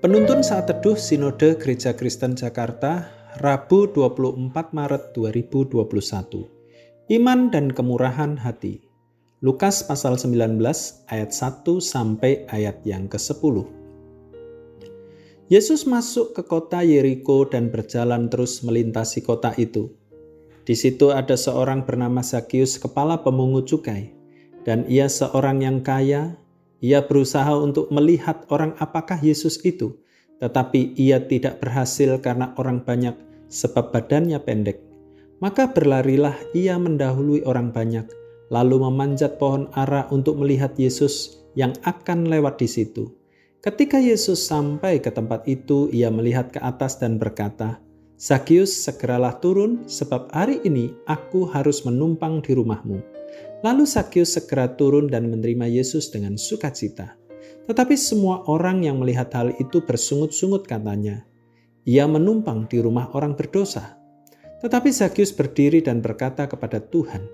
Penuntun saat teduh Sinode Gereja Kristen Jakarta, Rabu 24 Maret 2021. Iman dan kemurahan hati. Lukas pasal 19 ayat 1 sampai ayat yang ke-10. Yesus masuk ke kota Yeriko dan berjalan terus melintasi kota itu. Di situ ada seorang bernama Zakius, kepala pemungut cukai, dan ia seorang yang kaya, ia berusaha untuk melihat orang apakah Yesus itu, tetapi ia tidak berhasil karena orang banyak sebab badannya pendek. Maka berlarilah ia mendahului orang banyak, lalu memanjat pohon ara untuk melihat Yesus yang akan lewat di situ. Ketika Yesus sampai ke tempat itu, ia melihat ke atas dan berkata, Sakius, segeralah turun, sebab hari ini aku harus menumpang di rumahmu. Lalu Sakyus segera turun dan menerima Yesus dengan sukacita. Tetapi semua orang yang melihat hal itu bersungut-sungut katanya, ia menumpang di rumah orang berdosa. Tetapi Zakius berdiri dan berkata kepada Tuhan,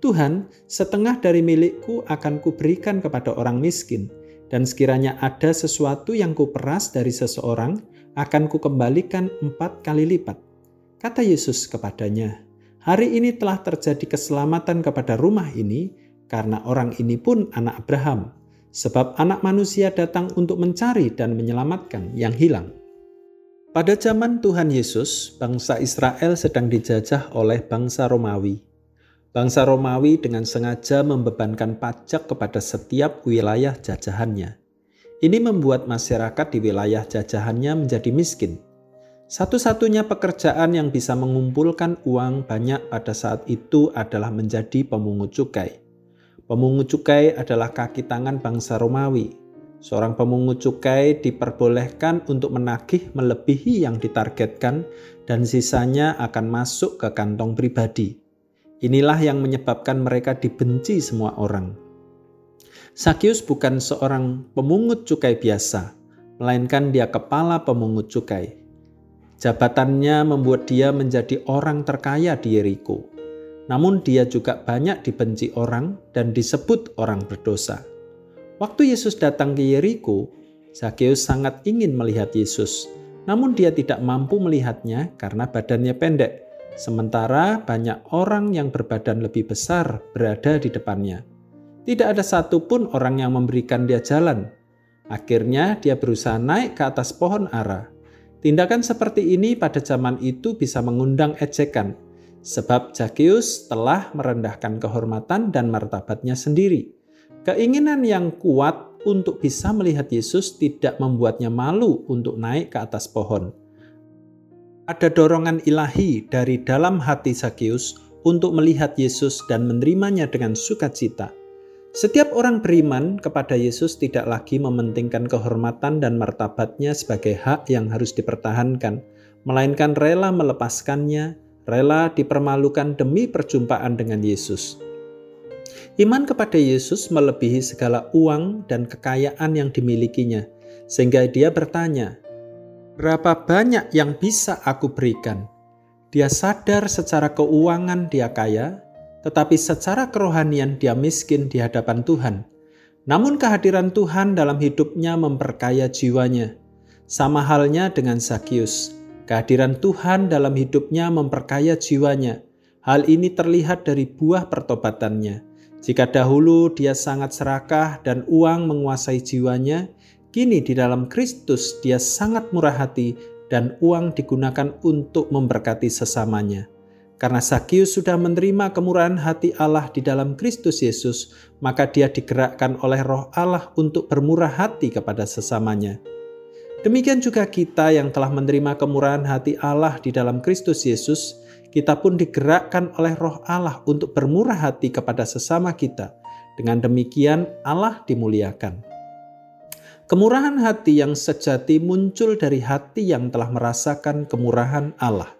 Tuhan, setengah dari milikku akan kuberikan kepada orang miskin, dan sekiranya ada sesuatu yang kuperas dari seseorang, akan kukembalikan empat kali lipat. Kata Yesus kepadanya, Hari ini telah terjadi keselamatan kepada rumah ini karena orang ini pun anak Abraham, sebab anak manusia datang untuk mencari dan menyelamatkan yang hilang. Pada zaman Tuhan Yesus, bangsa Israel sedang dijajah oleh bangsa Romawi. Bangsa Romawi dengan sengaja membebankan pajak kepada setiap wilayah jajahannya. Ini membuat masyarakat di wilayah jajahannya menjadi miskin satu-satunya pekerjaan yang bisa mengumpulkan uang banyak pada saat itu adalah menjadi pemungut cukai. Pemungut cukai adalah kaki tangan bangsa Romawi. Seorang pemungut cukai diperbolehkan untuk menagih melebihi yang ditargetkan dan sisanya akan masuk ke kantong pribadi. Inilah yang menyebabkan mereka dibenci semua orang. Sakius bukan seorang pemungut cukai biasa, melainkan dia kepala pemungut cukai. Jabatannya membuat dia menjadi orang terkaya di Yeriko. Namun dia juga banyak dibenci orang dan disebut orang berdosa. Waktu Yesus datang ke Yeriko, Zakheus sangat ingin melihat Yesus. Namun dia tidak mampu melihatnya karena badannya pendek. Sementara banyak orang yang berbadan lebih besar berada di depannya. Tidak ada satupun orang yang memberikan dia jalan. Akhirnya dia berusaha naik ke atas pohon ara Tindakan seperti ini pada zaman itu bisa mengundang ejekan, sebab Zakius telah merendahkan kehormatan dan martabatnya sendiri. Keinginan yang kuat untuk bisa melihat Yesus tidak membuatnya malu untuk naik ke atas pohon. Ada dorongan ilahi dari dalam hati Zakius untuk melihat Yesus dan menerimanya dengan sukacita. Setiap orang beriman kepada Yesus tidak lagi mementingkan kehormatan dan martabatnya sebagai hak yang harus dipertahankan, melainkan rela melepaskannya, rela dipermalukan demi perjumpaan dengan Yesus. Iman kepada Yesus melebihi segala uang dan kekayaan yang dimilikinya, sehingga dia bertanya, "Berapa banyak yang bisa aku berikan?" Dia sadar secara keuangan dia kaya, tetapi secara kerohanian dia miskin di hadapan Tuhan. Namun kehadiran Tuhan dalam hidupnya memperkaya jiwanya. Sama halnya dengan Zakius. Kehadiran Tuhan dalam hidupnya memperkaya jiwanya. Hal ini terlihat dari buah pertobatannya. Jika dahulu dia sangat serakah dan uang menguasai jiwanya, kini di dalam Kristus dia sangat murah hati dan uang digunakan untuk memberkati sesamanya. Karena Sakius sudah menerima kemurahan hati Allah di dalam Kristus Yesus, maka dia digerakkan oleh roh Allah untuk bermurah hati kepada sesamanya. Demikian juga kita yang telah menerima kemurahan hati Allah di dalam Kristus Yesus, kita pun digerakkan oleh roh Allah untuk bermurah hati kepada sesama kita. Dengan demikian Allah dimuliakan. Kemurahan hati yang sejati muncul dari hati yang telah merasakan kemurahan Allah.